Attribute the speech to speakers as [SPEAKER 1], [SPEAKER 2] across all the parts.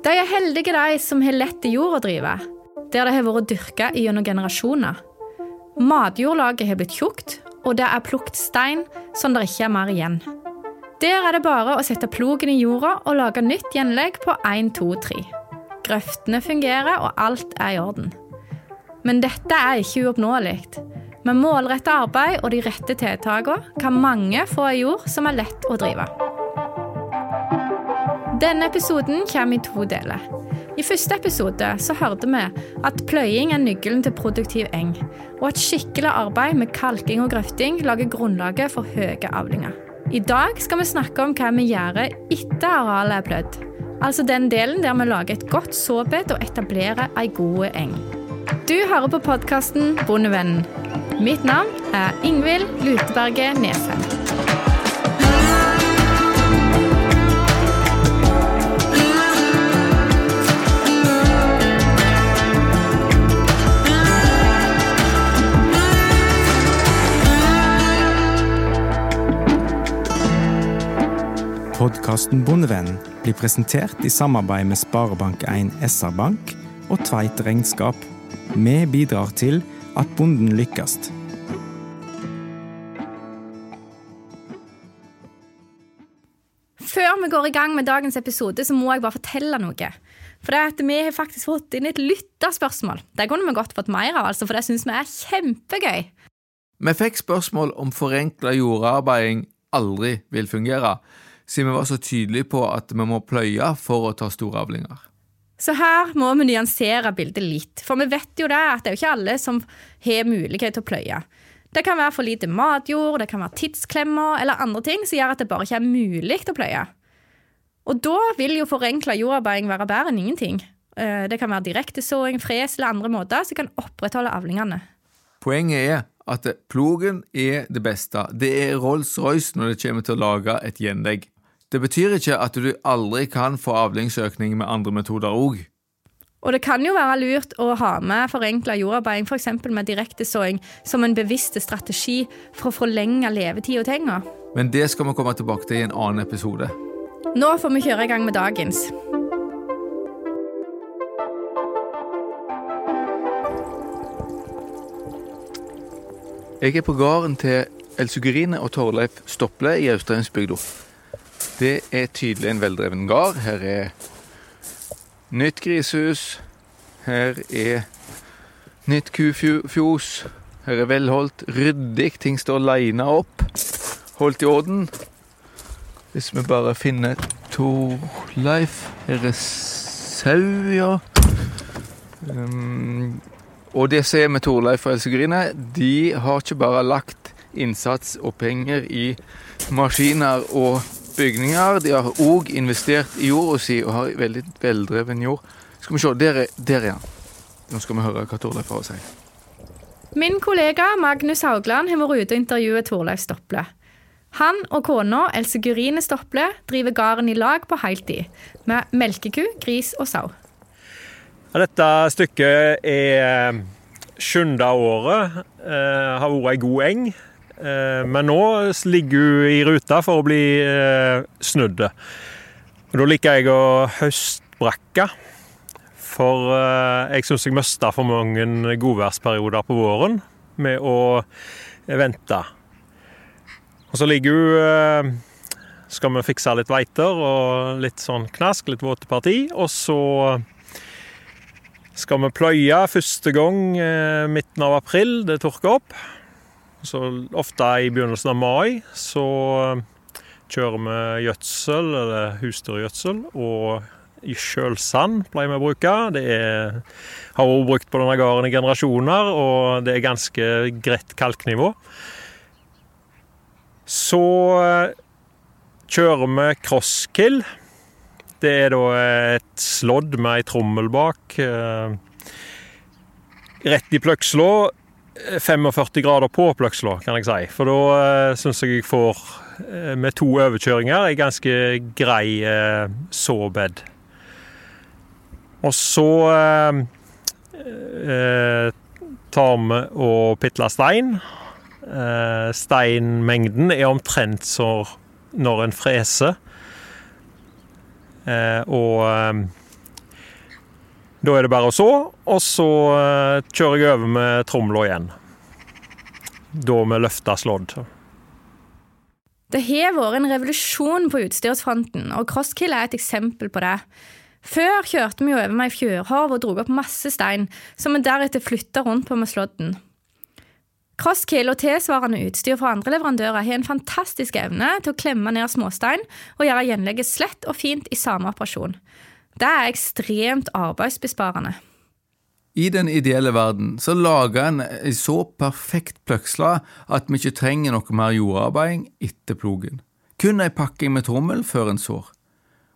[SPEAKER 1] De er heldige, de som har lett i jord å drive, der det har vært dyrka gjennom generasjoner. Matjordlaget har blitt tjukt, og det er plukket stein sånn det ikke er mer igjen. Der er det bare å sette plogen i jorda og lage nytt gjenlegg på 1, 2, 3. Grøftene fungerer, og alt er i orden. Men dette er ikke uoppnåelig. Med målrettet arbeid og de rette tiltakene kan mange få ei jord som er lett å drive. Denne episoden kommer i to deler. I første episode så hørte vi at pløying er nøkkelen til produktiv eng, og at skikkelig arbeid med kalking og grøfting lager grunnlaget for høye avlinger. I dag skal vi snakke om hva vi gjør etter arealet er plødd. Altså den delen der vi lager et godt såbed og etablerer ei god eng. Du hører på podkasten Bondevennen. Mitt navn er Ingvild Luteberget Nesheim.
[SPEAKER 2] Podkasten Bondevennen blir presentert i samarbeid med Sparebank1 SR-Bank og Tveit Regnskap. Vi bidrar til at bonden lykkes.
[SPEAKER 1] Før vi går i gang med dagens episode, så må jeg bare fortelle noe. For det er at Vi har faktisk fått inn et lytterspørsmål. Det kunne vi godt fått mer av, altså, for det syns vi er kjempegøy.
[SPEAKER 3] Vi fikk spørsmål om forenkla jordarbeiding aldri vil fungere, siden vi var så tydelige på at vi må pløye for å ta store avlinger.
[SPEAKER 1] Så her må vi nyansere bildet litt, for vi vet jo det at det er jo ikke alle som har mulighet til å pløye. Det kan være for lite matjord, det kan være tidsklemmer eller andre ting som gjør at det bare ikke er mulig å pløye. Og da vil jo forenkla jordarbeiding være bedre enn ingenting. Eh, Det kan være direktesåing, fres eller andre måter som kan opprettholde avlingene.
[SPEAKER 3] Poenget er at plogen er det beste. Det er Rolls-Royce når det kommer til å lage et gjenlegg. Det betyr ikke at du aldri kan få avlingsøkning med andre metoder òg.
[SPEAKER 1] Og det kan jo være lurt å ha med forenkla jordarbeiding, f.eks. med direktesåing, som en bevisst strategi for å forlenge levetida til enga.
[SPEAKER 3] Men det skal vi komme tilbake til i en annen episode.
[SPEAKER 1] Nå får vi kjøre i gang med dagens.
[SPEAKER 3] Jeg er på gården til Elsugerine og Torleif Stople i Austrheimsbygda. Det er tydelig en veldreven gard. Her er nytt grisehus. Her er nytt kufjos. Her er velholdt, ryddig. Ting står lina opp. Holdt i orden. Hvis vi bare finner Torleif Her er sau, ja. Um, og det som er med Torleif og Elsegrine, de har ikke bare lagt innsats og penger i maskiner og bygninger, de har òg investert i jorda si og har veldig veldreven jord. Skal vi se, der er, der er han. Nå skal vi høre hva Torleif har å si.
[SPEAKER 1] Min kollega Magnus Haugland har vært ute og intervjuet Torleif Stople. Han og kona Else Gurine Stople driver gården i lag på heltid, med melkeku, gris og sau.
[SPEAKER 4] Dette stykket er sjuende året. Eh, har vært ei god eng. Eh, men nå ligger hun i ruta for å bli eh, snudd. Og Da liker jeg å høstbrakke. For eh, jeg syns jeg mista for mange godværsperioder på våren med å vente. Og så ligger hun Skal vi fikse litt veiter og litt sånn knask, litt våte parti. Og så skal vi pløye første gang midten av april. Det tørker opp. Så ofte i begynnelsen av mai så kjører vi gjødsel, eller husdyrgjødsel, og sjølsand pleier vi å bruke. Det er, har vært brukt på denne gården i generasjoner, og det er ganske greit kalknivå. Så kjører vi crosskill. Det er da et slådd med ei trommel bak. eh, Rett i pløkslå. 45 grader på pløksla, kan jeg si. For da uh, syns jeg jeg får, eh, med to overkjøringer, ei ganske grei uh, såbed. Og så uh, tar vi og pitler stein. Uh, steinmengden er omtrent som når en freser. Uh, og Da er det bare å så, og så eh, kjører jeg over med tromla igjen. Da med løfta slådd.
[SPEAKER 1] Det har vært en revolusjon på utstyrsfronten, og crosskill er et eksempel på det. Før kjørte vi jo over med ei fjørhorv og dro opp masse stein, som vi deretter flytta rundt på med slådden. Crosskill og tilsvarende utstyr fra andre leverandører har en fantastisk evne til å klemme ned småstein og gjøre gjenlegget slett og fint i samme operasjon. Det er ekstremt arbeidsbesparende.
[SPEAKER 3] I den ideelle verden så lager en ei så perfekt pløksla at vi ikke trenger noe mer jordarbeid etter plogen. Kun ei pakking med trommel før en sår.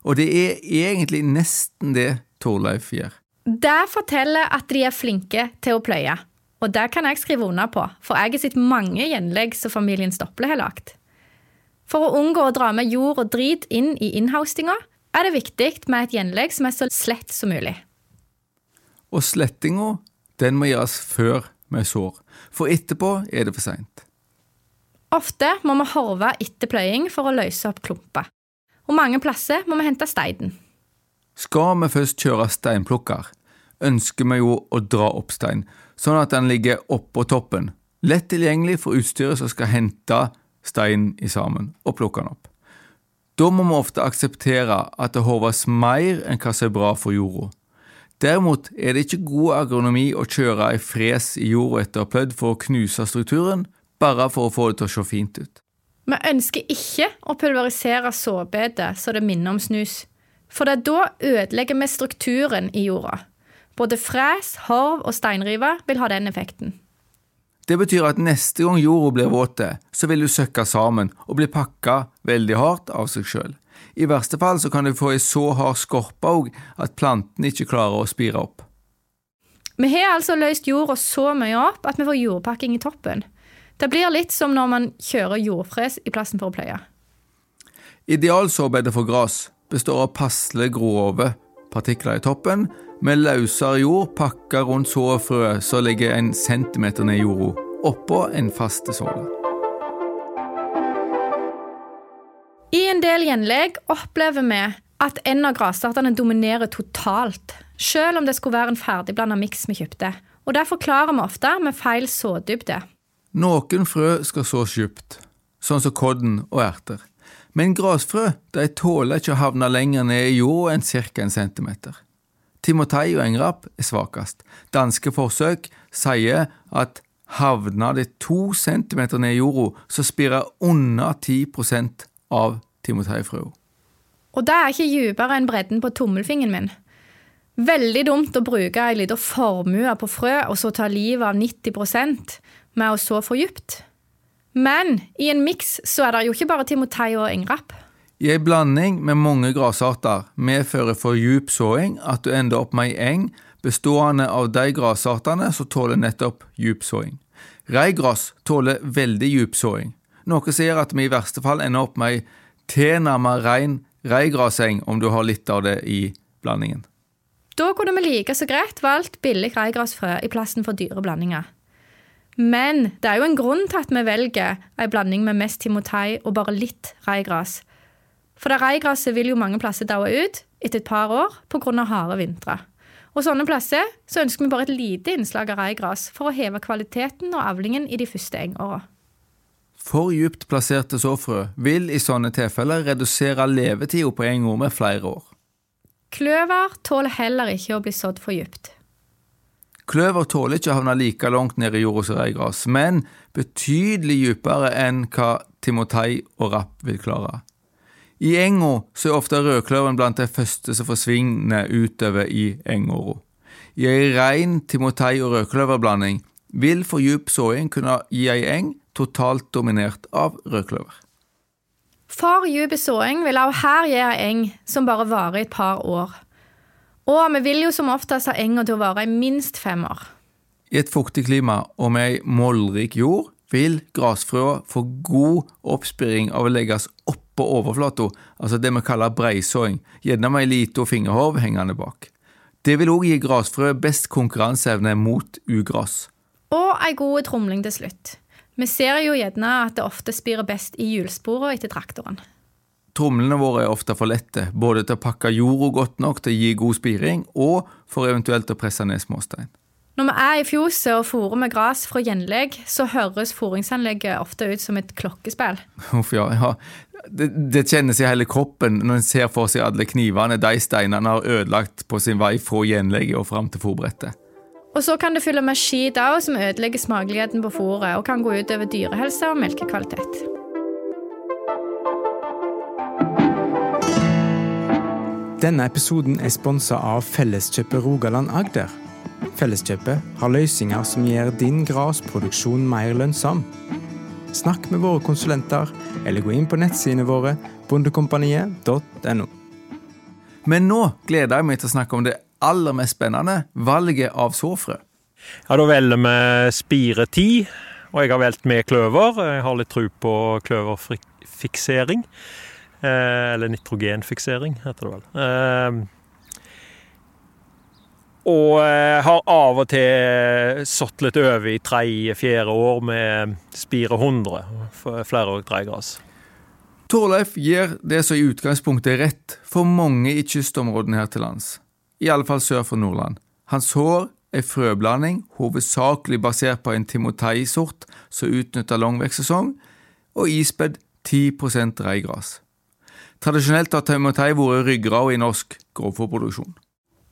[SPEAKER 3] Og det er egentlig nesten det Torleif gjør.
[SPEAKER 1] Det forteller at de er flinke til å pløye. Og det kan jeg skrive under på, for jeg har sett mange gjenlegg som familien Stople har lagt. For å unngå å dra med jord og drit inn i innhostinga, er det viktig med et gjenlegg som er så slett som mulig.
[SPEAKER 3] Og slettinga, den må gjøres før vi sår, for etterpå er det for seint.
[SPEAKER 1] Ofte må vi horve etter pløying for å løse opp klumper. Og mange plasser må vi hente steinen.
[SPEAKER 3] Skal vi først kjøre steinplukker, ønsker vi jo å dra opp stein, sånn at den ligger oppå toppen, lett tilgjengelig for utstyret som skal hente steinen i sammen og plukke den opp. Da må vi ofte akseptere at det håves mer enn hva som er bra for jorda. Derimot er det ikke god agronomi å kjøre ei fres i jorda etter pløyd for å knuse strukturen, bare for å få det til å se fint ut.
[SPEAKER 1] Vi ønsker ikke å pulverisere såbedet så det minner om snus, for det er da ødelegger vi strukturen i jorda. Både fres, horv og steinrive vil ha den effekten.
[SPEAKER 3] Det betyr at neste gang jorda blir våte, så vil du søkke sammen og bli pakka veldig hardt av seg sjøl. I verste fall så kan du få ei så hard skorpe òg at plantene ikke klarer å spire opp.
[SPEAKER 1] Vi har altså løst jorda så mye opp at vi får jordpakking i toppen. Det blir litt som når man kjører jordfres i plassen for å pløye.
[SPEAKER 3] Idealsårbedet for gress består av passelig grove partikler i toppen, med løsere jord pakka rundt så som ligger en centimeter ned i jorda, oppå en faste såle.
[SPEAKER 1] I en del gjenlegg opplever vi at en av grasartene dominerer totalt, selv om det skulle være en ferdigblanda miks vi kjøpte. Og Det forklarer vi ofte med feil sådybde.
[SPEAKER 3] Noen frø skal sås dypt, sånn som kodden og erter. Men grasfrø de tåler ikke å havne lenger ned i jorda enn ca. en centimeter. Timotei og engrapp er svakest. Danske forsøk sier at havner det to centimeter ned i jorda, så spirer under 10% av timoteifrøa.
[SPEAKER 1] Og det er ikke dypere enn bredden på tommelfingeren min. Veldig dumt å bruke en liten formue på frø og så ta livet av 90% med å så for dypt. Men i en miks så er det jo ikke bare timotei og engrapp.
[SPEAKER 3] I ei blanding med mange grasarter medfører for djup såing at du ender opp med ei eng bestående av de grasartene som tåler nettopp djup såing. Reigras tåler veldig djup såing, noe gjør at vi i verste fall ender opp med ei tilnærmet rein reigraseng om du har litt av det i blandingen.
[SPEAKER 1] Da kunne vi like så greit valgt billig reigrasfrø i plassen for dyre blandinger. Men det er jo en grunn til at vi velger ei blanding med mest timotei og bare litt reigras. For det reigraset vil jo mange plasser daue ut etter et par år pga. harde vintre. Og sånne plasser så ønsker vi bare et lite innslag av reigras for å heve kvaliteten og avlingen i de første engåra.
[SPEAKER 3] For djupt plasserte såfrø vil i sånne tilfeller redusere levetida på enga med flere år.
[SPEAKER 1] Kløver tåler heller ikke å bli sådd for djupt.
[SPEAKER 3] Kløver tåler ikke å havne like langt ned i jorda som reigras, men betydelig dypere enn hva timotei og rapp vil klare. I enga så er ofte rødkløveren blant de første som forsvinner utover i engåra. I ei rein timotei- og rødkløverblanding vil for djup såing kunne gi ei eng totalt dominert av rødkløver.
[SPEAKER 1] For djup såing vil òg her gi ei eng som bare varer i et par år. Og vi vil jo som oftest ha enga til å vare i minst fem år.
[SPEAKER 3] I et fuktig klima og med ei mollrik jord vil grasfrøa få god oppspiring av å legges oppå overflata, altså det vi kaller breisåing, gjerne med ei lita fingerhorv hengende bak. Det vil òg gi grasfrø best konkurranseevne mot ugras.
[SPEAKER 1] Og ei god tromling til slutt. Vi ser jo gjerne at det ofte spirer best i hjulsporene etter traktoren.
[SPEAKER 3] tromlene våre er ofte for lette, både til å pakke jorda godt nok til å gi god spiring, og for eventuelt å presse ned småstein.
[SPEAKER 1] Når vi er i fjoset og fôrer med gras fra gjenlegg, så høres fôringsanlegget ofte ut som et klokkespill.
[SPEAKER 3] Uff, ja, ja. Det, det kjennes i hele kroppen når en ser for seg alle knivene de steinene har ødelagt på sin vei fra gjenlegget og fram til fôrbrettet.
[SPEAKER 1] Og så kan det fylle med skit òg, som ødelegger smakeligheten på fôret og kan gå ut over dyrehelse og melkekvalitet.
[SPEAKER 2] Denne episoden er sponsa av Felleskjøpet Rogaland Agder. Felleskjøpet har løsninger som gjør din grasproduksjon mer lønnsom. Snakk med våre konsulenter, eller gå inn på nettsidene våre bondekompaniet.no.
[SPEAKER 3] Men nå gleder jeg meg til å snakke om det aller mest spennende, valget av såfrø.
[SPEAKER 4] Ja, Da velger vi Spire 10, og jeg har valgt med kløver. Jeg har litt tro på kløverfiksering. Eh, eller nitrogenfiksering, heter det vel. Eh, og eh, har av og til sådd litt over i tredje-fjerde år med Spire 100, flerårig dreigras.
[SPEAKER 3] Torleif gir det som i utgangspunktet er rett for mange i kystområdene her til lands, i alle fall sør for Nordland. Hans hår er frøblanding, hovedsakelig basert på en timotei-sort som utnytter langvekstsesong, og ispedd 10% reigras. Tradisjonelt har timotei vært ryggrada i norsk grovfòrproduksjon.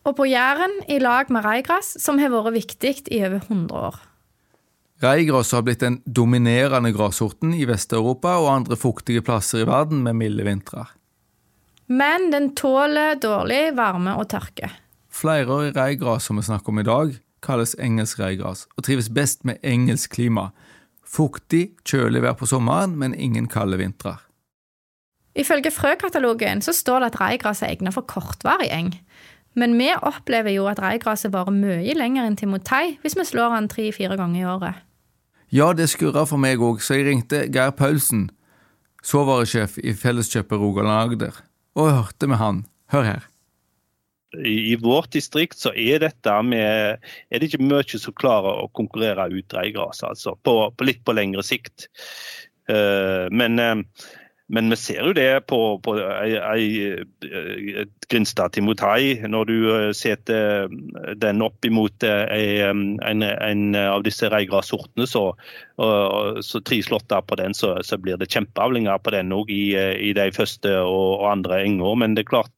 [SPEAKER 1] Og på Jæren i lag med reigras, som har vært viktig i over 100 år.
[SPEAKER 3] Reigras har blitt den dominerende grassorten i Vest-Europa og andre fuktige plasser i verden med milde vintre.
[SPEAKER 1] Men den tåler dårlig varme og tørke.
[SPEAKER 3] Flerårig reigras som vi snakker om i dag, kalles engelsk reigras og trives best med engelsk klima. Fuktig, kjølig vær på sommeren, men ingen kalde vintrer.
[SPEAKER 1] Ifølge frøkatalogen så står det at reigras er egnet for kortvarig eng. Men vi opplever jo at reigraset varer mye lenger enn timotei hvis vi slår han tre-fire ganger i året.
[SPEAKER 3] Ja, det skurra for meg òg, så jeg ringte Geir Paulsen, såvaresjef i Felleskjøpet Rogaland Agder, og hørte med han. Hør her.
[SPEAKER 5] I, vårt distrikt så er dette med Er det ikke mye som klarer å konkurrere ut reigraset, altså. På, på litt på lengre sikt. Uh, men uh, men vi ser jo det på, på ei Grinstad Timotei, når du eh, setter den opp imot en, en, av disse reigrassortene, så, så tre slåtter på den, så, så, blir det kjempeavlinger på den òg i, i, de første og, og andre enger. Men det er klart,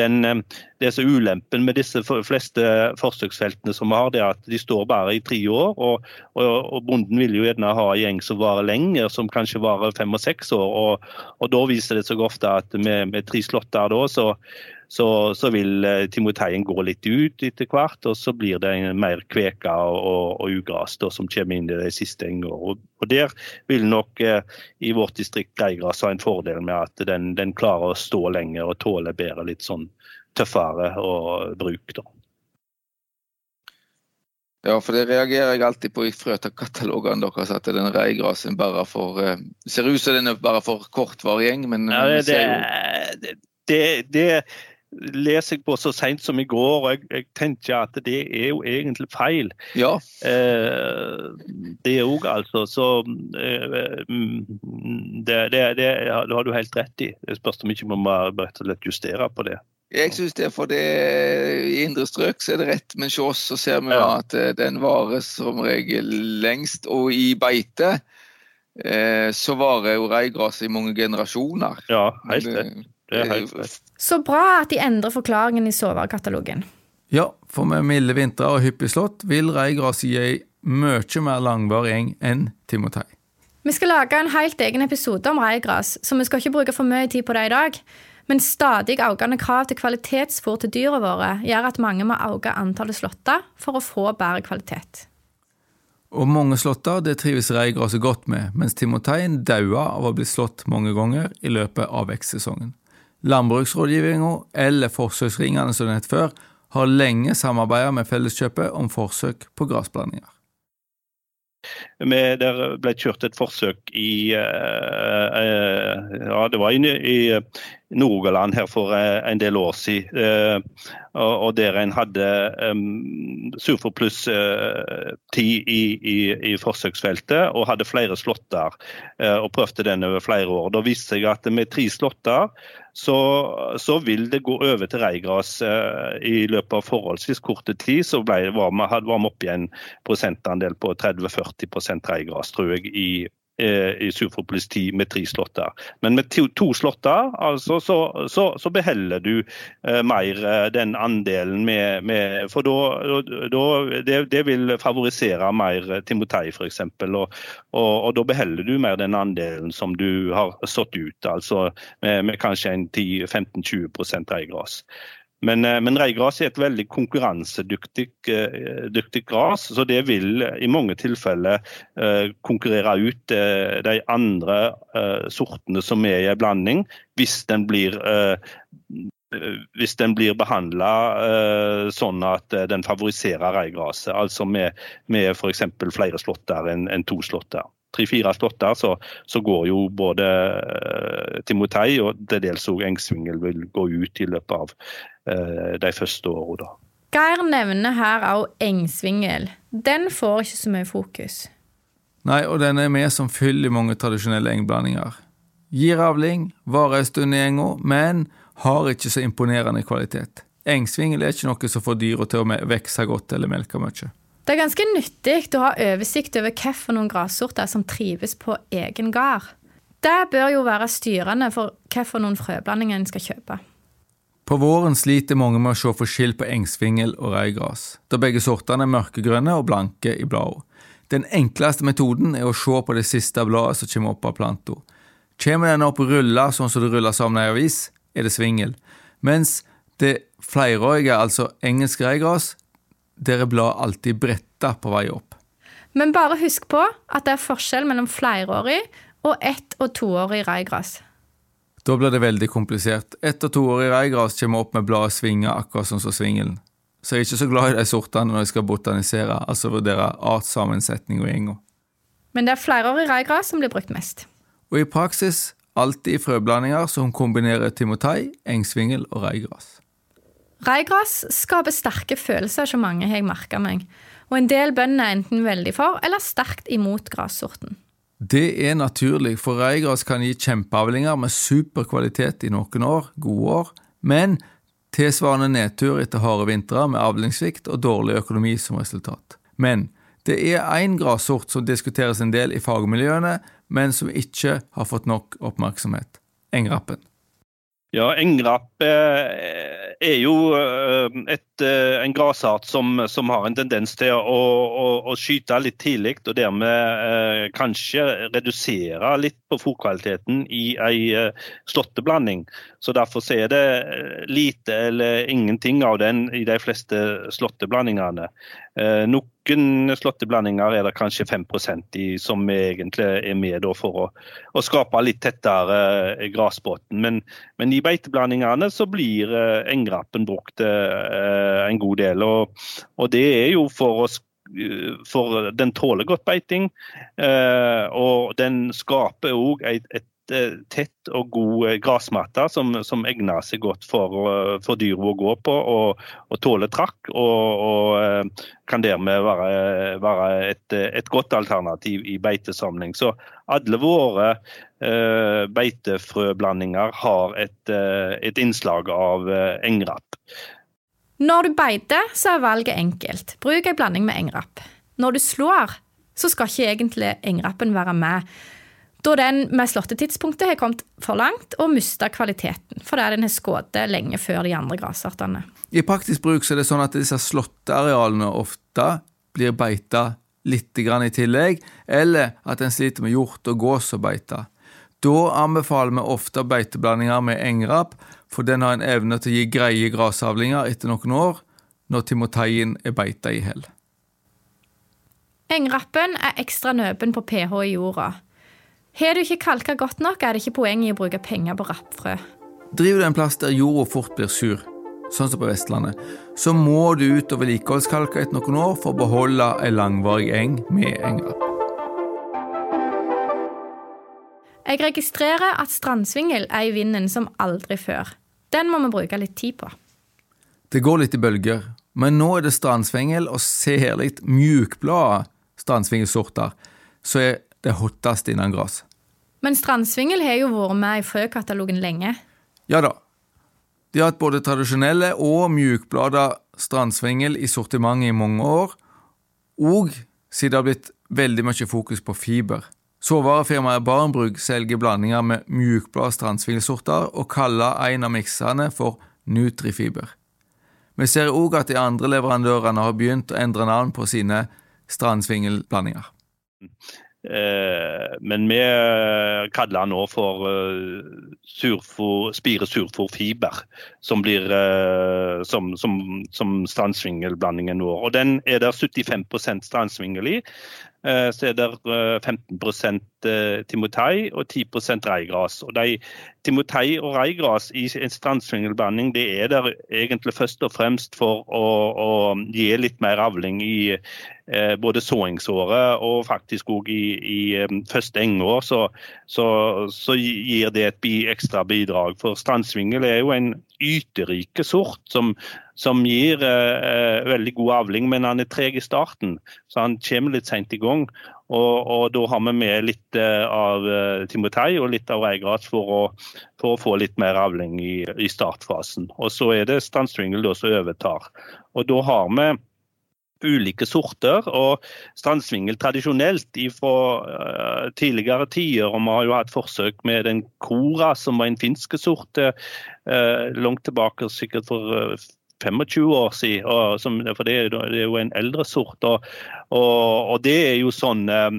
[SPEAKER 5] den, eh, det som er ulempen med disse fleste forsøksfeltene som vi har, det er at de står bare i tre år. Og, og, og bonden vil jo gjerne ha en gjeng som varer lenger, som kanskje varer fem og seks år. Og, og da viser det seg ofte at med, med tre slåtter da, så, så, så, vil eh, timoteien gå litt ut etter hvert, og så blir det mer kveka og, og ugras da, som kommer inn i de siste engene. Og, der vil nok eh, i vårt distrikt greigras ha en fordel med at den, den, klarer å stå lenger og tåle bedre litt sånn tøffere å bruke. da.
[SPEAKER 6] Ja, for det reagerer jeg alltid på i frøkatalogene deres, at den reigrasen bare for uh, ser ut som den er bare for kortvarig gjeng, men
[SPEAKER 5] ja, det, det, det, det, leser jeg på så sent som i går, og jeg, jeg, tenker at det er jo egentlig feil.
[SPEAKER 6] Ja.
[SPEAKER 5] Eh, det òg, altså. Så eh, det, har du helt rett i. Det spørs om ikke vi må rett og slett justere på det.
[SPEAKER 6] Jeg syns det, for det i indre strøk så er det rett, men hos oss så ser vi ja. at eh, den varer som regel lengst. Og i beite eh, så varer jo reigras i mange generasjoner.
[SPEAKER 5] Ja, helt rett. Det er helt rett.
[SPEAKER 1] Så bra at de endrer forklaringen i soverkatalogen.
[SPEAKER 3] Ja, for med milde vintre og hyppig slått vil reigras gi ei mye mer langvarig enn timotei.
[SPEAKER 1] Vi skal lage en helt egen episode om reigras, så vi skal ikke bruke for mye tid på det i dag. Men stadig økende krav til kvalitetsfôr til dyra våre gjør at mange må øke antallet slåtter for å få bedre kvalitet.
[SPEAKER 3] Og mange slåtter det trives reigraset godt med, mens timoteien dauer av å bli slått mange ganger i løpet av vekstsesongen. Landbruksrådgivninga, eller forsøksringene som det het før, har lenge samarbeidet med Felleskjøpet om forsøk på grasblandinger.
[SPEAKER 5] der ble kjørt et forsøk i, uh, uh, ja, det var i, i, Nord-Rogaland her for en del år siden. Og der en hadde um, Surfor pluss ti i, i, i, forsøksfeltet og hadde flere slåtter. Og prøvde den over flere år. Da viste jeg at med tre slåtter så, så, vil det gå over til reigras eh, i løpet av forholdsvis korte tid. Så ble, var vi oppe i en prosentandel på 30-40 tror jeg, i Eh, i Superpolis 10 med tre slåtter. Men med to, to slåtter altså, så, så, så, beholder du eh, mer eh, den andelen med, med For da, det, det, vil favorisere mer Timotei f.eks. Og, og, og da beholder du mer den andelen som du har satt ut, altså med, med kanskje en 10-15-20% reigras. Men, eh, men reigras er et veldig konkurransedyktig uh, gras, så det vil i mange tilfeller uh, konkurrere ut de andre sortene som er i en blanding, hvis den blir hvis den blir behandla sånn at den favoriserer reigraset, altså med, med f.eks. flere slåtter enn en to slåtter. Tre-fire slåtter, så, så, går jo både uh, Timotei og til dels òg Engsvingel vil gå ut i løpet av Eh, de første åra.
[SPEAKER 1] Geir nevner her òg engsvingel. Den får ikke så mye fokus.
[SPEAKER 3] Nei, og den er med som fyll i mange tradisjonelle engblandinger. Gir avling, varer en stund i enga, men har ikke så imponerende kvalitet. Engsvingel er ikke noe som får dyra til å vokse godt eller melke mye.
[SPEAKER 1] Det er ganske nyttig å ha oversikt over hvilke grassorter som trives på egen gard. Det bør jo være styrende for hvilke frøblandinger en skal kjøpe.
[SPEAKER 3] På våren sliter mange med å se forskjell på engsvingel og reigras, da begge sortene er mørkegrønne og blanke i bladene. Den enkleste metoden er å se på det siste bladet som kommer opp av planta. Kommer den opp rulla sånn som det ruller sammen ei avis, er det svingel, mens det flerårige, altså engelsk reigras, der er bladet alltid bretta på vei opp.
[SPEAKER 1] Men bare husk på at det er forskjell mellom flerårig og ett- og toårig reigras.
[SPEAKER 3] Da blir det veldig komplisert. Ett og toårig år reigras kommer opp med bladet svinger, akkurat som så svingelen. Så jeg er ikke så glad i de sortene når jeg skal botanisere, altså vurdere artssammensetning og gjenger.
[SPEAKER 1] Men det er flerårig reigras som blir brukt mest.
[SPEAKER 3] Og i praksis alltid i frøblandinger som kombinerer timotei, engsvingel og reigras.
[SPEAKER 1] Reigras skaper sterke følelser hos mange, har jeg merka meg, og en del bønder er enten veldig for eller sterkt imot grassorten.
[SPEAKER 3] Det er naturlig, for reigras kan gi kjempeavlinger med superkvalitet i noen år, gode år, men tilsvarende nedtur etter harde vintre med avlingssvikt og dårlig økonomi som resultat. Men det er én grassort som diskuteres en del i fagmiljøene, men som ikke har fått nok oppmerksomhet engrappen.
[SPEAKER 5] Ja, engrapp eh, er jo eh, et, eh, en grasart som, som, har en tendens til å, å, å skyte litt tidlig, og dermed kanskje redusere litt på fòrkvaliteten i ei slåtteblanding. Så Derfor er det lite eller ingenting av den i de fleste slåtteblandingene. Noen slåtteblandinger er det kanskje 5% i, som egentlig er med for å, å skape litt tettere grasbåten. Men, men i beiteblandingene så blir eh, engrappen brukt eh, en god del. Og, og det er jo for å for den tåler godt beiting, eh, og den skaper òg et, et Eh, tett og god gressmatte som, som, egner seg godt for, eh, for dyr å gå på og, og tåle trakk. Og, og, kan dermed være, være et, et, godt alternativ i beitesamling. Så alle våre uh, beitefrøblandinger har et, et innslag av engrapp.
[SPEAKER 1] Når du beiter, så er valget enkelt. Bruk en blanding med engrapp. Når du slår, så skal ikke egentlig engrappen være med da den med slåttetidspunktet har kommet for langt og mista kvaliteten, fordi den har skutt lenge før de andre grasartene.
[SPEAKER 3] I praktisk bruk så er det sånn at disse slåttearealene ofte blir beita litt i tillegg, eller at en sliter med hjort og gås å beite. Da anbefaler vi ofte beiteblandinger med engrap, for den har en evne til å gi greie grasavlinger etter noen år, når timoteien er beita i hell.
[SPEAKER 1] Engrappen er ekstra nøpen på pH i jorda. Har du ikke kalka godt nok, er det ikke poeng i å bruke penger på rappfrø.
[SPEAKER 3] Driver du en plass der jorda fort blir sur, sånn som på Vestlandet, så må du ut og vedlikeholdskalke etter noen år for å beholde ei langvarig eng med engrapp.
[SPEAKER 1] Jeg registrerer at strandsvingel er i vinden som aldri før. Den må vi bruke litt tid på.
[SPEAKER 3] Det går litt i bølger, men nå er det strandsvingel og særlig mjukblade strandsvingelsorter som er det hotteste innen gress.
[SPEAKER 1] Men strandsvingel har jo vært med i frøkatalogen lenge.
[SPEAKER 3] Ja da. De har hatt både tradisjonelle og mjukblada strandsvingel i sortimentet i mange år, og siden det har blitt veldig mye fokus på fiber. Såvarefirmaet Barenbrug selger blandinger med mjukblad strandsvingelsorter og kaller en av miksene for Nutrifiber. Vi ser òg at de andre leverandørene har begynt å endre navn på sine strandsvingelblandinger.
[SPEAKER 5] Eh, men vi kaller den nå for eh, surfor, Spire surforfiber, som blir eh, som, som, som strandsvingelblandingen vår. Og Den er det 75 strandsvingel i. Så er det 15% timotei og 10% reigras. Og de timotei og reigras i en strandsvingelblanding det er der egentlig først og fremst for å, å gi litt mer avling i, Eh, både såingsåret og faktisk òg i, i eh, første engår, så, så, så, gir det et bi, ekstra bidrag. For strandsvingel er jo en yterike sort som, som gir eh, eh, veldig god avling, men han er treg i starten. Så han kommer litt seint i gang. Og, og, da har vi med litt eh, av timotei og litt av reigras for, for, å få litt mer avling i, i startfasen. Og så er det strandsvingel som overtar. Og da har vi ulike sorter. Og strandsvingel tradisjonelt fra tidligere tider, og vi har jo hatt forsøk med den Kora, som var en finsk sort langt tilbake, sikkert for 25 år siden, som, for det er, det er, jo en eldre sort. Og, og, og det er jo sånn eh,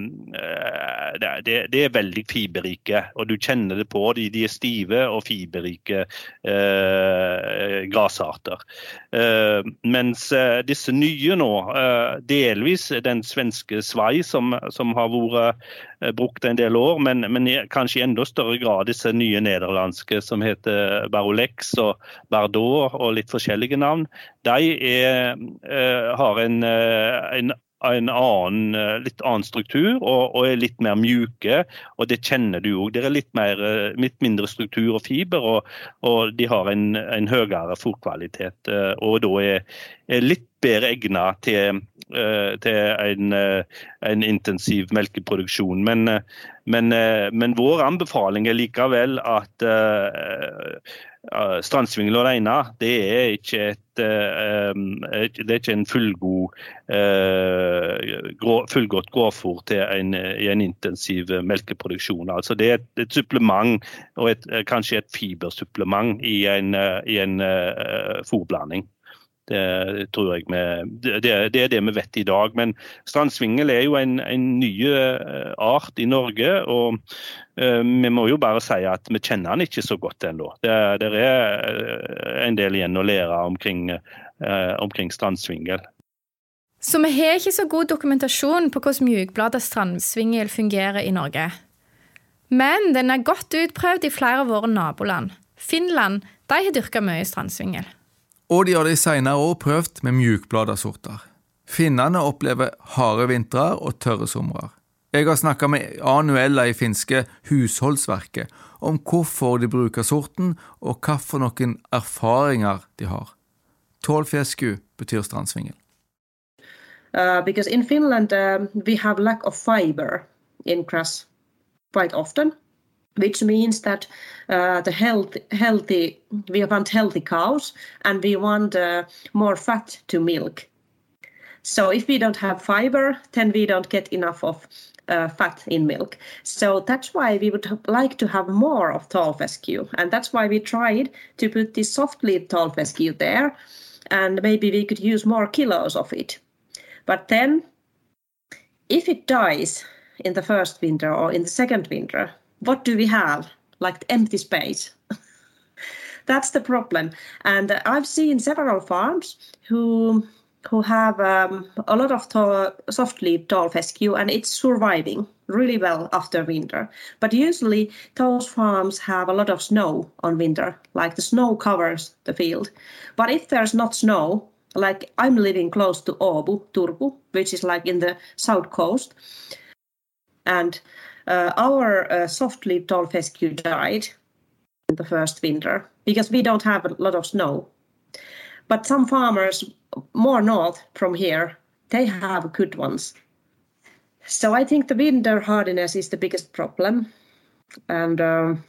[SPEAKER 5] det, det, er veldig fiberrike, og du kjenner det på de, de er stive og fiberrike eh, grasarter. Eh, mens eh, disse nye nå, eh, delvis den svenske svai som, som har vært brukt en del år, men, men kanskje i enda større grad disse nye nederlandske som heter Barolex og Bardot og litt forskjellige navn. De er, eh, har en, en en annen, litt annen struktur og, og, er litt mer mjuke. og Det kjenner du òg. Det er litt, mer, litt mindre struktur og fiber, og, og de har en, en høyere fòrkvalitet. Og da er, er litt bedre egnet til, eh, til en, eh, en, intensiv melkeproduksjon. Men, eh, men, men, vår anbefaling er likevel at uh, strandsvingel alene det er ikke, et, uh, det er ikke en fullgod, uh, fullgodt grovfôr til en, en, intensiv melkeproduksjon. Altså det er et, et supplement, og et, kanskje et fibersupplement i en, i en fôrblanding. Det tror jeg vi, det, er det vi vet i dag. Men strandsvingel er jo en, en ny eh, art i Norge. og uh, vi må jo bare si at vi kjenner den ikke så godt ennå. Det, det, er eh, en del igjen å lære omkring, omkring strandsvingel.
[SPEAKER 1] Så vi har ikke så god dokumentasjon på hvordan mjukbladet strandsvingel fungerer i Norge. Men den er godt utprøvd i flere av våre naboland. Finland de har dyrka mye strandsvingel
[SPEAKER 3] og de har de senere år prøvd med mjukbladersorter. Finnene opplever harde vintre og tørre somre. Jeg har snakka med Anuella i finske Husholdsverket om hvorfor de bruker sorten, og hvilke erfaringer de har. Tålfjesku betyr strandsvingel.
[SPEAKER 7] Uh, Finland uh, we have lack of fiber in grass. Which means that uh, the health, healthy we want healthy cows and we want uh, more fat to milk. So if we don't have fiber, then we don't get enough of uh, fat in milk. So that's why we would like to have more of tall fescue, and that's why we tried to put this soft leaf tall fescue there, and maybe we could use more kilos of it. But then, if it dies in the first winter or in the second winter, what do we have? Like empty space. That's the problem. And I've seen several farms who who have um, a lot of tall, soft leaf tall fescue and it's surviving really well after winter. But usually those farms have a lot of snow on winter, like the snow covers the field. But if there's not snow, like I'm living close to Åbo, Turku, which is like in the south coast, and our uh, soft-leaf tall fescue died in the first winter because we don't have a lot of snow. But some farmers more north from here, they have good ones. So I think the winter hardiness is the biggest problem, and um,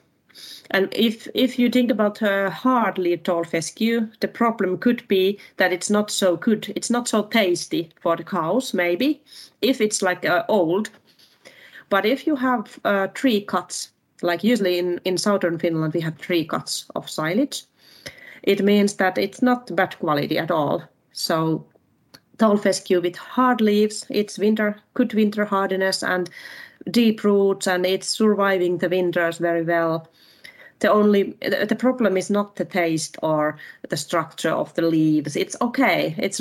[SPEAKER 7] and if if you think about uh, hard-leaf tall fescue, the problem could be that it's not so good. It's not so tasty for the cows, maybe, if it's like uh, old. But if you have uh, tree cuts, like usually in, in southern Finland, we have tree cuts of silage, it means that it's not bad quality at all. So tall fescue with hard leaves, it's winter, good winter hardiness and deep roots, and it's surviving the winters very well. The only the problem is not the taste or the structure of the leaves. It's okay. It's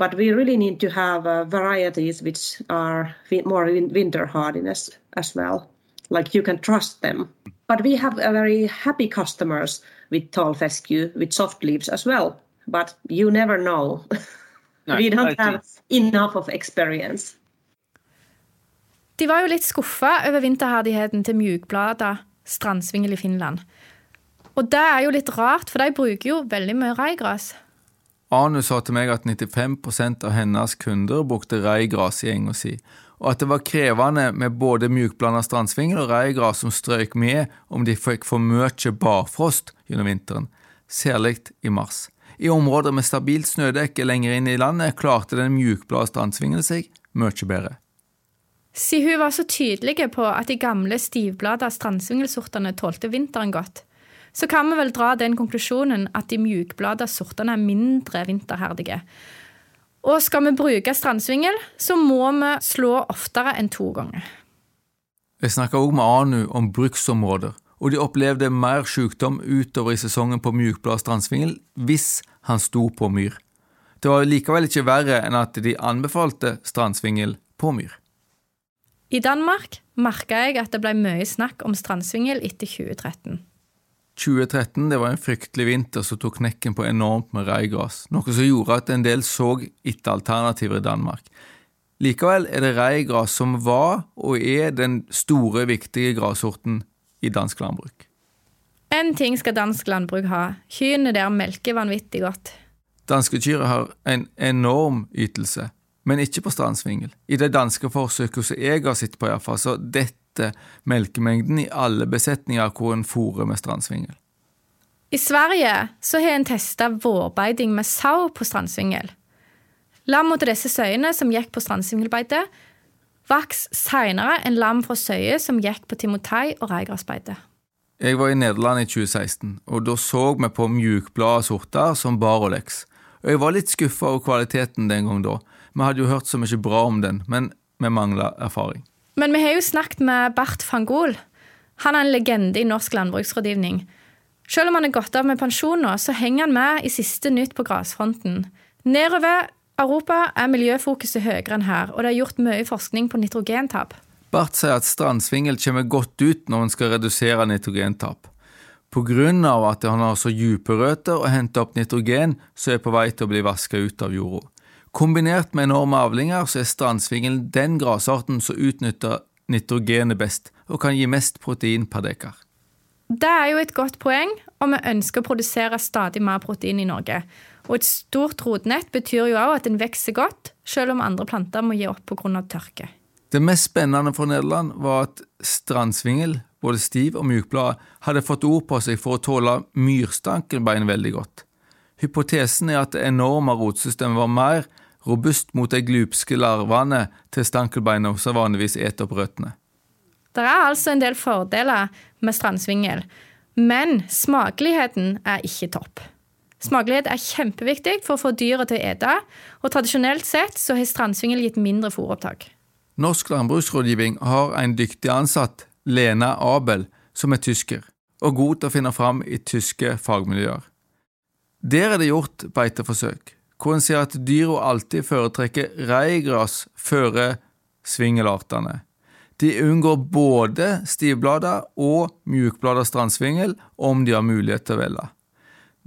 [SPEAKER 7] but we really need to have uh, varieties which are more winter hardiness as well. Like you can trust them. But we have a very happy customers with tall fescue with soft leaves as well. But you never know.
[SPEAKER 5] Nei,
[SPEAKER 7] we don't
[SPEAKER 5] I
[SPEAKER 7] have enough of experience.
[SPEAKER 1] De var jo litt skuffa over vinterherdigheten til mjukblader strandsvingel i Finland. Og det er jo litt rart, for de bruker jo veldig mye raigras.
[SPEAKER 3] Anu sa til meg at 95% av hennes kunder brukte reigras i enga si, og at det var krevende med både mjukblanda strandsvingel og reigras som strøyk med om de fikk for mye barfrost gjennom vinteren, særlig i mars. I områder med stabilt snødekke lenger inn i landet klarte den mjukblada strandsvingelen seg mye bedre.
[SPEAKER 1] Siden hun var så tydelig på at de gamle stivblada strandsvingelsortene tålte vinteren godt, så kan vi vel dra den konklusjonen at de mjukblada sortene er mindre vinterherdige. Og skal vi bruke strandsvingel, så må vi slå oftere enn to ganger.
[SPEAKER 3] Jeg snakka òg med Anu om bruksområder, og de opplevde mer sykdom utover i sesongen på mjukblad strandsvingel hvis han sto på myr. Det var likevel ikke verre enn at de anbefalte strandsvingel på myr.
[SPEAKER 1] I Danmark merka jeg at det ble mye snakk om strandsvingel etter 2013.
[SPEAKER 3] 2013 det var en fryktelig vinter som tok knekken på enormt med reigras, noe som gjorde at en del så etter alternativer i Danmark. Likevel er det reigras som var og er den store, viktige grassorten i dansk landbruk.
[SPEAKER 1] En ting skal dansk landbruk ha. Kyrne der melker vanvittig godt.
[SPEAKER 3] Danske kyr har en enorm ytelse, men ikke på strandsvingel. I det danske forsøket som jeg har sett på, i hvert fall, så detter melkemengden i alle besetninger hvor en fôrer med strandsvingel.
[SPEAKER 1] I Sverige så har en testa vårbeiting med sau på strandsvingel. Lam til disse søyene som gikk på strandsvingelbeite, vaks seinere enn lam fra søye som gikk på timotei og reigrasbeite.
[SPEAKER 3] Jeg var i Nederland i 2016, og da så vi på mjukblada sorter som Barolex. Og jeg var litt skuffa over kvaliteten den gang da. Vi hadde jo hørt så mye bra om den, men vi mangla erfaring.
[SPEAKER 1] Men vi har jo snakket med Bart van Gool. Han er en legende i norsk landbruksrådgivning. Selv om han er gått av med pensjon nå, så henger han med i siste nytt på grasfronten. Nedover Europa er miljøfokuset høyere enn her, og det er gjort mye forskning på nitrogentap.
[SPEAKER 3] Bart sier at strandsvingel kommer godt ut når en skal redusere nitrogentap. Av at han har så dype røtter og henter opp nitrogen, så er på vei til å bli vaska ut av jorda. Kombinert med enorme avlinger, så er strandsvingel den grasarten som utnytter nitrogenet best, og kan gi mest protein per dekar.
[SPEAKER 1] Det er jo et godt poeng, og vi ønsker å produsere stadig mer protein i Norge. Og et stort rotnett betyr jo òg at den vokser godt, selv om andre planter må gi opp pga. tørke.
[SPEAKER 3] Det mest spennende for Nederland var at strandsvingel, både stiv og mjukblad, hadde fått ord på seg for å tåle myrstankelbein veldig godt. Hypotesen er at det enorme rotsystemet var mer robust mot de glupske larvene til stankelbeina som vanligvis eter opp røttene.
[SPEAKER 1] Det er altså en del fordeler med strandsvingel, men smakeligheten er ikke topp. Smakelighet er kjempeviktig for å få dyra til å ete, og tradisjonelt sett så har strandsvingel gitt mindre fôropptak.
[SPEAKER 3] Norsk landbruksrådgivning har en dyktig ansatt, Lena Abel, som er tysker, og god til å finne fram i tyske fagmiljøer. Der er det gjort beiteforsøk, hvor en sier at dyra alltid foretrekker reigras før svingelartene. De unngår både stivblader og mjukblader strandsvingel om de har mulighet til å velge.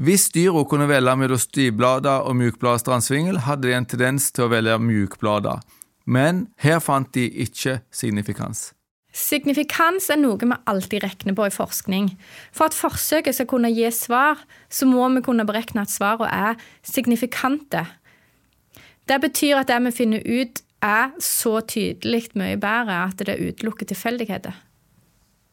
[SPEAKER 3] Hvis dyra kunne velge mellom stivblader og mjukblader strandsvingel, hadde de en tendens til å velge mjukblader, men her fant de ikke signifikans.
[SPEAKER 1] Signifikans er noe vi alltid regner på i forskning. For at forsøket skal kunne gi svar, så må vi kunne berekne at svarene er signifikante. Det betyr at det vi finner ut, er så tydelig mye bedre at det utelukker tilfeldigheter.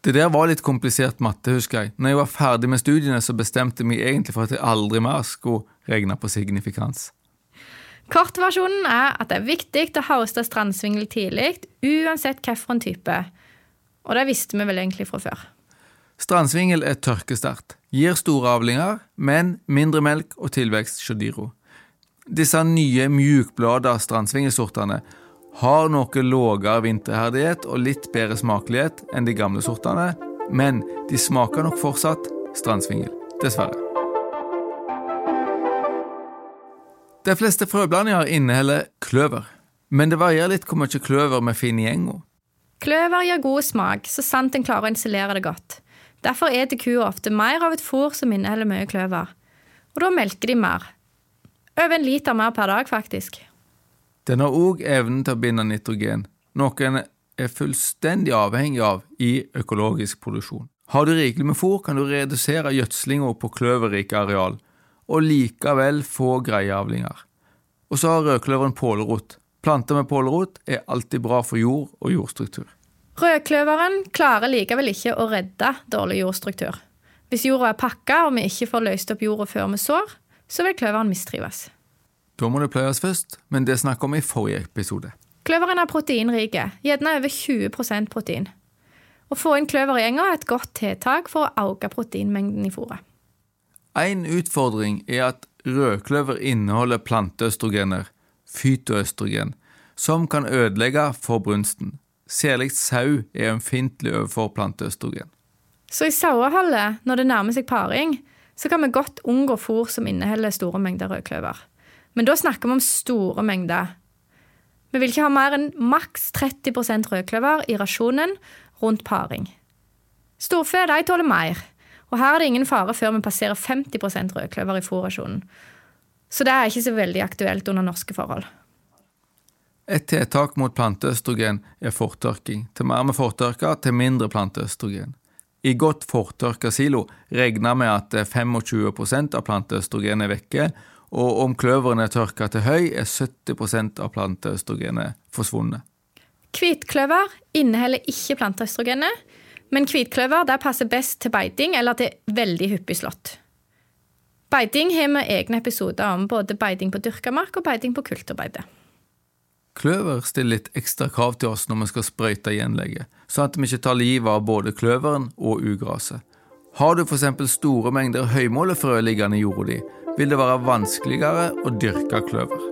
[SPEAKER 3] Det der var litt komplisert matte, husker jeg. Når jeg var ferdig med studiene, så bestemte vi egentlig for at jeg aldri mer skulle regne på signifikans.
[SPEAKER 1] Kortversjonen er at det er viktig å hoste strandsvingel tidlig, uansett hvilken type. Og det visste vi vel egentlig fra før.
[SPEAKER 3] Strandsvingel er tørkesterkt, gir store avlinger, men mindre melk og tilvekst dyra. Disse nye mjukblada strandsvingelsortene har noe lavere vinterherdighet og litt bedre smakelighet enn de gamle sortene, men de smaker nok fortsatt strandsvingel, dessverre. De fleste frøblandinger inneholder kløver, men det varierer litt hvor mye kløver vi finner i enga.
[SPEAKER 1] Kløver gir god smak, så sant en klarer å insulere det godt. Derfor eter kua ofte mer av et fôr som inneholder mye kløver. Og da melker de mer. Over en liter mer per dag, faktisk.
[SPEAKER 3] Den har òg evnen til å binde nitrogen, noe en er fullstendig avhengig av i økologisk produksjon. Har du rikelig med fôr, kan du redusere gjødslinga på kløverrike areal, og likevel få greie avlinger. Og så har rødkløveren pålerot. Planter med pålerot er alltid bra for jord og jordstruktur.
[SPEAKER 1] Rødkløveren klarer likevel ikke å redde dårlig jordstruktur. Hvis jorda er pakka og vi ikke får løst opp jorda før vi sår, så vil kløveren mistrives.
[SPEAKER 3] Da må det pløyes først, men det snakket om i forrige episode.
[SPEAKER 1] Kløveren er proteinrike, gjerne over 20% protein. Å få inn kløver i enga er et godt tiltak for å øke proteinmengden i fôret.
[SPEAKER 3] En utfordring er at rødkløver inneholder planteøstrogener, fytoøstrogen, som kan ødelegge for brunsten. Særlig sau er ømfintlig overfor planteøstrogen.
[SPEAKER 1] Så i saueholdet, når det nærmer seg paring, så kan vi godt unngå fôr som inneholder store mengder rødkløver. Men da snakker vi om store mengder. Vi vil ikke ha mer enn maks 30% rødkløver i rasjonen rundt paring. Storfe tåler mer, og her er det ingen fare før vi passerer 50% rødkløver i fôrrasjonen. Så det er ikke så veldig aktuelt under norske forhold.
[SPEAKER 3] Et tiltak mot planteøstrogen er fortørking. Til mer vi fortørker, til mindre planteøstrogen. I godt fortørka silo regner vi at 25% av planteøstrogen er vekke, og om kløveren er tørka til høy, er 70% av planteøstrogenet forsvunnet.
[SPEAKER 1] Hvitkløver inneholder ikke planteøstrogenet, men hvitkløver passer best til beiting eller til veldig hyppig slått. Beiting har vi egne episoder om, både beiting på dyrka mark og beiting på kulturbeite.
[SPEAKER 3] Kløver stiller litt ekstra krav til oss når vi skal sprøyte gjenlegget, sånn at vi ikke tar livet av både kløveren og ugraset. Har du f.eks. store mengder høymålefrø liggende i jorda di, vil det være vanskeligere å dyrke kløver.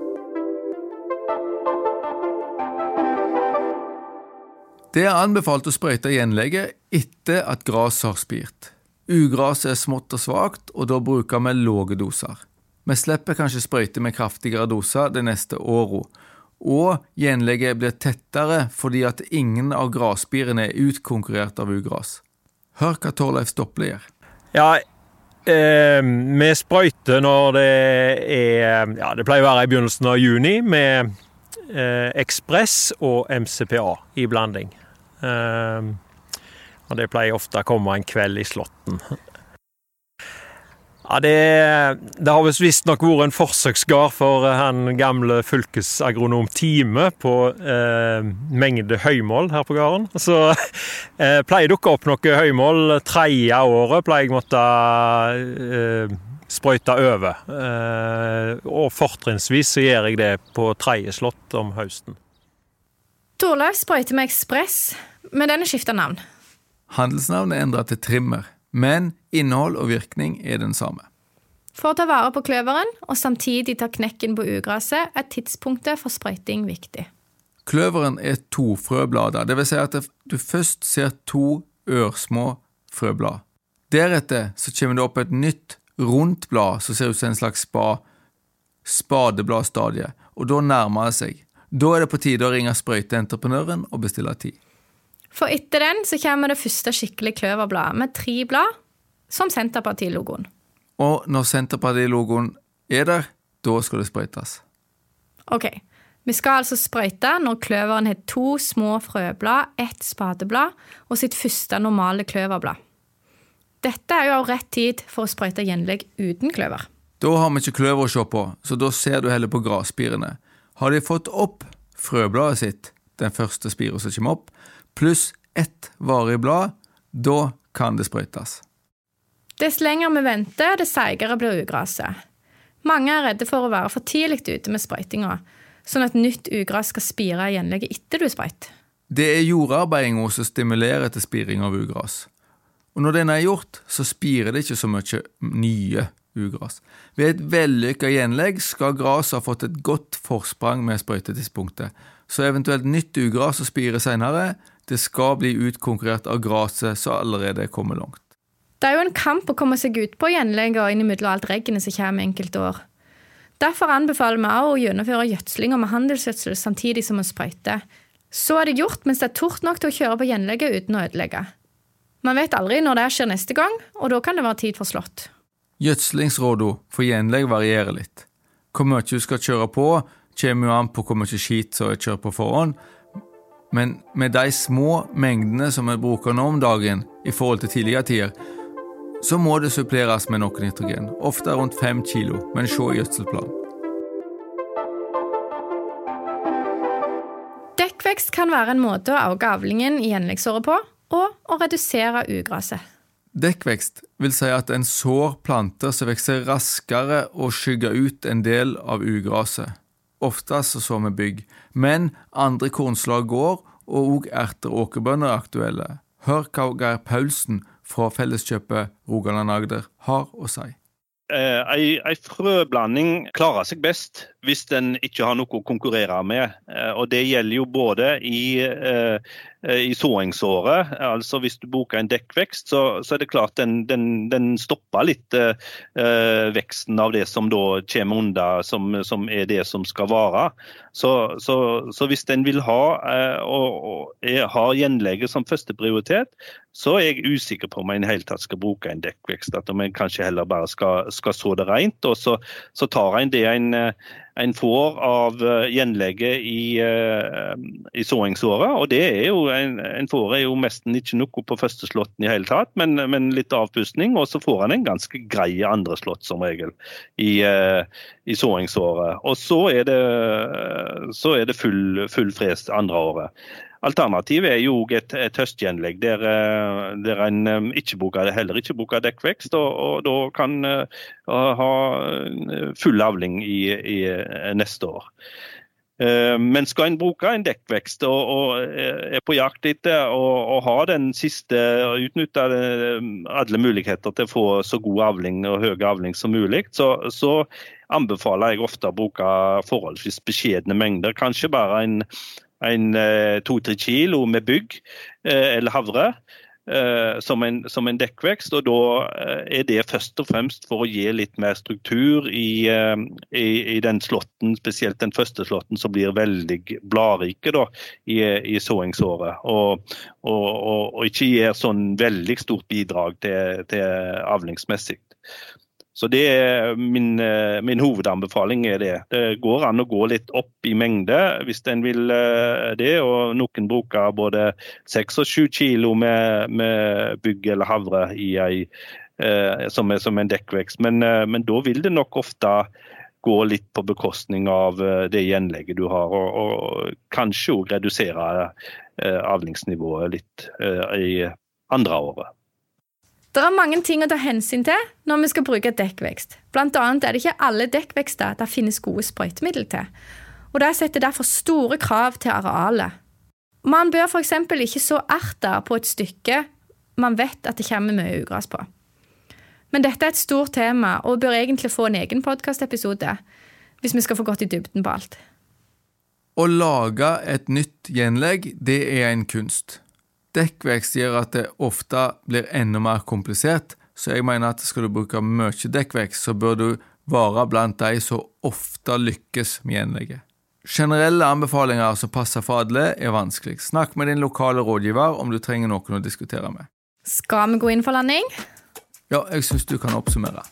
[SPEAKER 3] Det er anbefalt å sprøyte gjenlegget etter at gresset har spirt. Ugraset er smått og svakt, og da bruker vi lave doser. Vi slipper kanskje sprøyte med kraftigere doser det neste året, og gjenlegget blir tettere fordi at ingen av grasspirene er utkonkurrert av ugras. Hør hva Torleif Stople gjør.
[SPEAKER 4] Ja, Eh, vi sprøyter når det er Ja, det pleier å være i begynnelsen av juni med eh, Ekspress og MCPA i blanding. Eh, og det pleier ofte å komme en kveld i Slåtten. Ja, det, det har visstnok vært en forsøksgard for han gamle fylkesagronom Time på eh, mengde høymål her på gården. Så eh, pleier dukke opp noe høymål tredje året pleier jeg måtte eh, sprøyte over. Eh, og fortrinnsvis så gjør jeg det på tredje slått om høsten.
[SPEAKER 1] Torlaug sprøyter med Ekspress, men den er skifta navn.
[SPEAKER 3] Handelsnavnet er endra til Trimmer men innhold og virkning er den samme.
[SPEAKER 1] For å ta vare på kløveren og samtidig ta knekken på ugraset, er tidspunktet for sprøyting viktig.
[SPEAKER 3] Kløveren er to frøblader, dvs. Si at du først ser to ørsmå frøblad. Deretter så kommer det opp et nytt, rundt blad som ser ut som en slags spa, spadebladstadie, og da nærmer det seg. Da er det på tide å ringe sprøyteentreprenøren og bestille tid.
[SPEAKER 1] For etter den så kommer det første skikkelig kløverbladet med tre blad, som Senterparti-logoen.
[SPEAKER 3] Og når Senterparti-logoen er der, da skal det sprøytes.
[SPEAKER 1] Ok, Vi skal altså sprøyte når kløveren har to små frøblad, ett spadeblad og sitt første normale kløverblad. Dette er jo av rett tid for å sprøyte gjenlegg uten kløver.
[SPEAKER 3] Da har vi ikke kløver å se på, så da ser du heller på grasspirene. Har de fått opp frøbladet sitt, den første spira som kommer opp, pluss ett varig blad, da kan det sprøytes.
[SPEAKER 1] Dess lenger vi venter, dess seigere blir ugraset. Mange er redde for å være for tidlig ute med sprøytinga, sånn at nytt ugras skal spire i gjenlegget etter du sprøyter.
[SPEAKER 3] Det er jordarbeidinga som stimulerer til spiring av ugras. Og når den er gjort, så spirer det ikke så mye nye ugras. Ved et vellykka gjenlegg skal gresset ha fått et godt forsprang med sprøytetidspunktet, så eventuelt nytt ugras som spirer senere, det skal bli utkonkurrert av gresset som allerede er kommet langt.
[SPEAKER 1] Det er jo en kamp å komme seg ut på gjenlegg og innimellom alt regnet som kommer enkelte år. Derfor anbefaler vi også å gjennomføre gjødslinga med handelsgjødsel samtidig som vi sprøyter. Så er det gjort mens det er tort nok til å kjøre på gjenlegget uten å ødelegge. Man vet aldri når det skjer neste gang, og da kan det være tid for slått.
[SPEAKER 3] Gjødslingsrådene for gjenlegg varierer litt. Hvor mye du skal kjøre på, kommer jo an på hvor mye skit som er kjørt på forhånd, men med de små mengdene som vi bruker nå om dagen i forhold til tidligere tider, så må det suppleres med noe nitrogen, ofte rundt fem kilo, men se i gjødselplanen.
[SPEAKER 1] Dekkvekst kan være en måte å øke avlingen i gjenleggsåret på, og å redusere ugraset.
[SPEAKER 3] Dekkvekst vil si at en sår planter som vokser raskere og skygger ut en del av ugraset. Oftest så med bygg, men andre kornslag går, og òg erter og åkerbønner er aktuelle. Hør hva Geir Paulsen fra Felleskjøpet Rogaland-Agder har å si.
[SPEAKER 5] Eh, ei, frøblanding klarer seg best hvis den ikke har noe å konkurrere med. Eh, og Det gjelder jo både i, eh, i såingsåret. altså Hvis du bruker en dekkvekst, så, så er det klart den, den, den stopper litt eh, veksten av det som da kommer unna, som, som, er det som skal vare. Så, så, så hvis den vil ha, eh, og, og har gjenlegget som førsteprioritet, så er jeg usikker på om jeg i hele tatt skal bruke en dekkvekst. At om en kanskje heller bare skal, skal så det rent. Og så, så tar en det en, en får av eh, gjenlegget i, eh, i såingsåret. Og det er jo, en, en får er jo nesten ikke noe på første slåtten i hele tatt, men, men litt avpustning. Og så får en en ganske grei andre slått som regel i, eh, i såingsåret. Og så er det, så er det full, full fres andre året. Alternativet er jo et, et høstgjenlegg der, eh, der en eh, ikke bruker, heller ikke bruker dekkvekst, og, og da kan uh, ha full avling i, i neste år. Men skal en bruke en dekkvekst og, og er på jakt etter å ha den siste, og utnytte alle muligheter til å få så god avling og høy avling som mulig, så, så anbefaler jeg ofte å bruke forholdsvis beskjedne mengder. Kanskje bare en eh, to-tre kilo med bygg eh, eller havre. Uh, som, en, som, en, dekkvekst. og Da er det først og fremst for å gi litt mer struktur i, i, i, den slåtten, spesielt den første slåtten som blir veldig bladrike da, i, i såingsåret. Og, og, og, og, ikke gir sånn veldig stort bidrag til, til avlingsmessig. Så det er min, eh, min, hovedanbefaling er det. Det går an å gå litt opp i mengde hvis en vil eh, det. Og noen bruker både seks og sju kilo med, med, bygg eller havre ei, eh, som, er, som en dekkvekst. Men, men, da vil det nok ofte gå litt på bekostning av det gjenlegget du har, og, og kanskje òg redusere avlingsnivået litt i andre året.
[SPEAKER 1] Det er mange ting å ta hensyn til når vi skal bruke dekkvekst. Blant annet er det ikke alle dekkvekster det finnes gode sprøytemidler til. Og Det setter derfor store krav til arealet. Man bør f.eks. ikke så erter på et stykke man vet at det kommer mye ugras på. Men dette er et stort tema og bør egentlig få en egen podkastepisode hvis vi skal få gått i dybden på alt.
[SPEAKER 3] Å lage et nytt gjenlegg, det er en kunst. Dekkvekst gjør at det ofte blir enda mer komplisert, så jeg mener at skal du bruke mye dekkvekst, så bør du være blant de som ofte lykkes med gjenlegget. Generelle anbefalinger som passer for alle, er vanskelig. Snakk med din lokale rådgiver om du trenger noen å diskutere med.
[SPEAKER 1] Skal vi gå inn for landing?
[SPEAKER 3] Ja, jeg syns du kan oppsummere.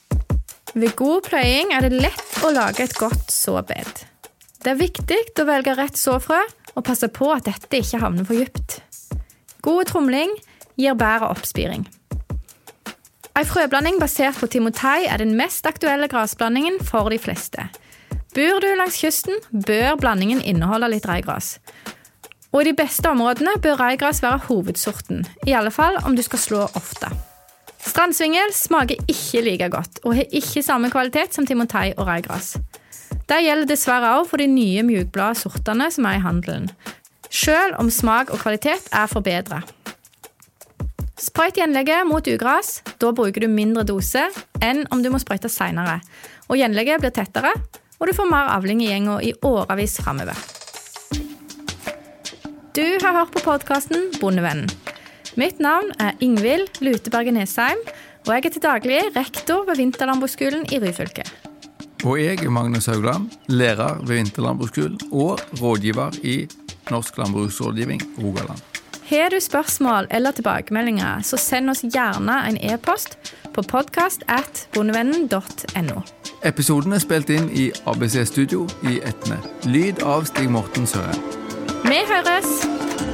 [SPEAKER 1] Ved god pløying er det lett å lage et godt såbed. Det er viktig å velge rett såfrø og passe på at dette ikke havner for dypt. God tromling gir bedre oppspiring. Ei frøblanding basert på timotei er den mest aktuelle grasblandingen for de fleste. Bor du langs kysten, bør blandingen inneholde litt reigras. Og i de beste områdene bør reigras være hovedsorten, i alle fall om du skal slå ofte. Strandsvingel smaker ikke like godt, og har ikke samme kvalitet som timotei og reigras. Det gjelder dessverre også for de nye mjukblade sortene som er i handelen, selv om smak og kvalitet er forbedret. Sprøyt gjenlegget mot ugras. Da bruker du mindre dose enn om du må sprøyte seinere. Gjenlegget blir tettere, og du får mer avling i gjenga i årevis framover. Du har hørt på podkasten Bondevennen. Mitt navn er Ingvild Luteberget Nesheim, og jeg er til daglig rektor ved Vinterlandbruksskolen i Ryfylke.
[SPEAKER 3] Og jeg er Magnus Haugland, lærer ved Vinterlandbruksskolen og rådgiver i Norsk landbruksrådgivning Rogaland.
[SPEAKER 1] Har du spørsmål eller tilbakemeldinger, så send oss gjerne en e-post på podkast at bondevennen.no.
[SPEAKER 3] Episoden er spilt inn i ABC Studio i Etne. Lyd av Stig Morten Søren.
[SPEAKER 1] Vi høres!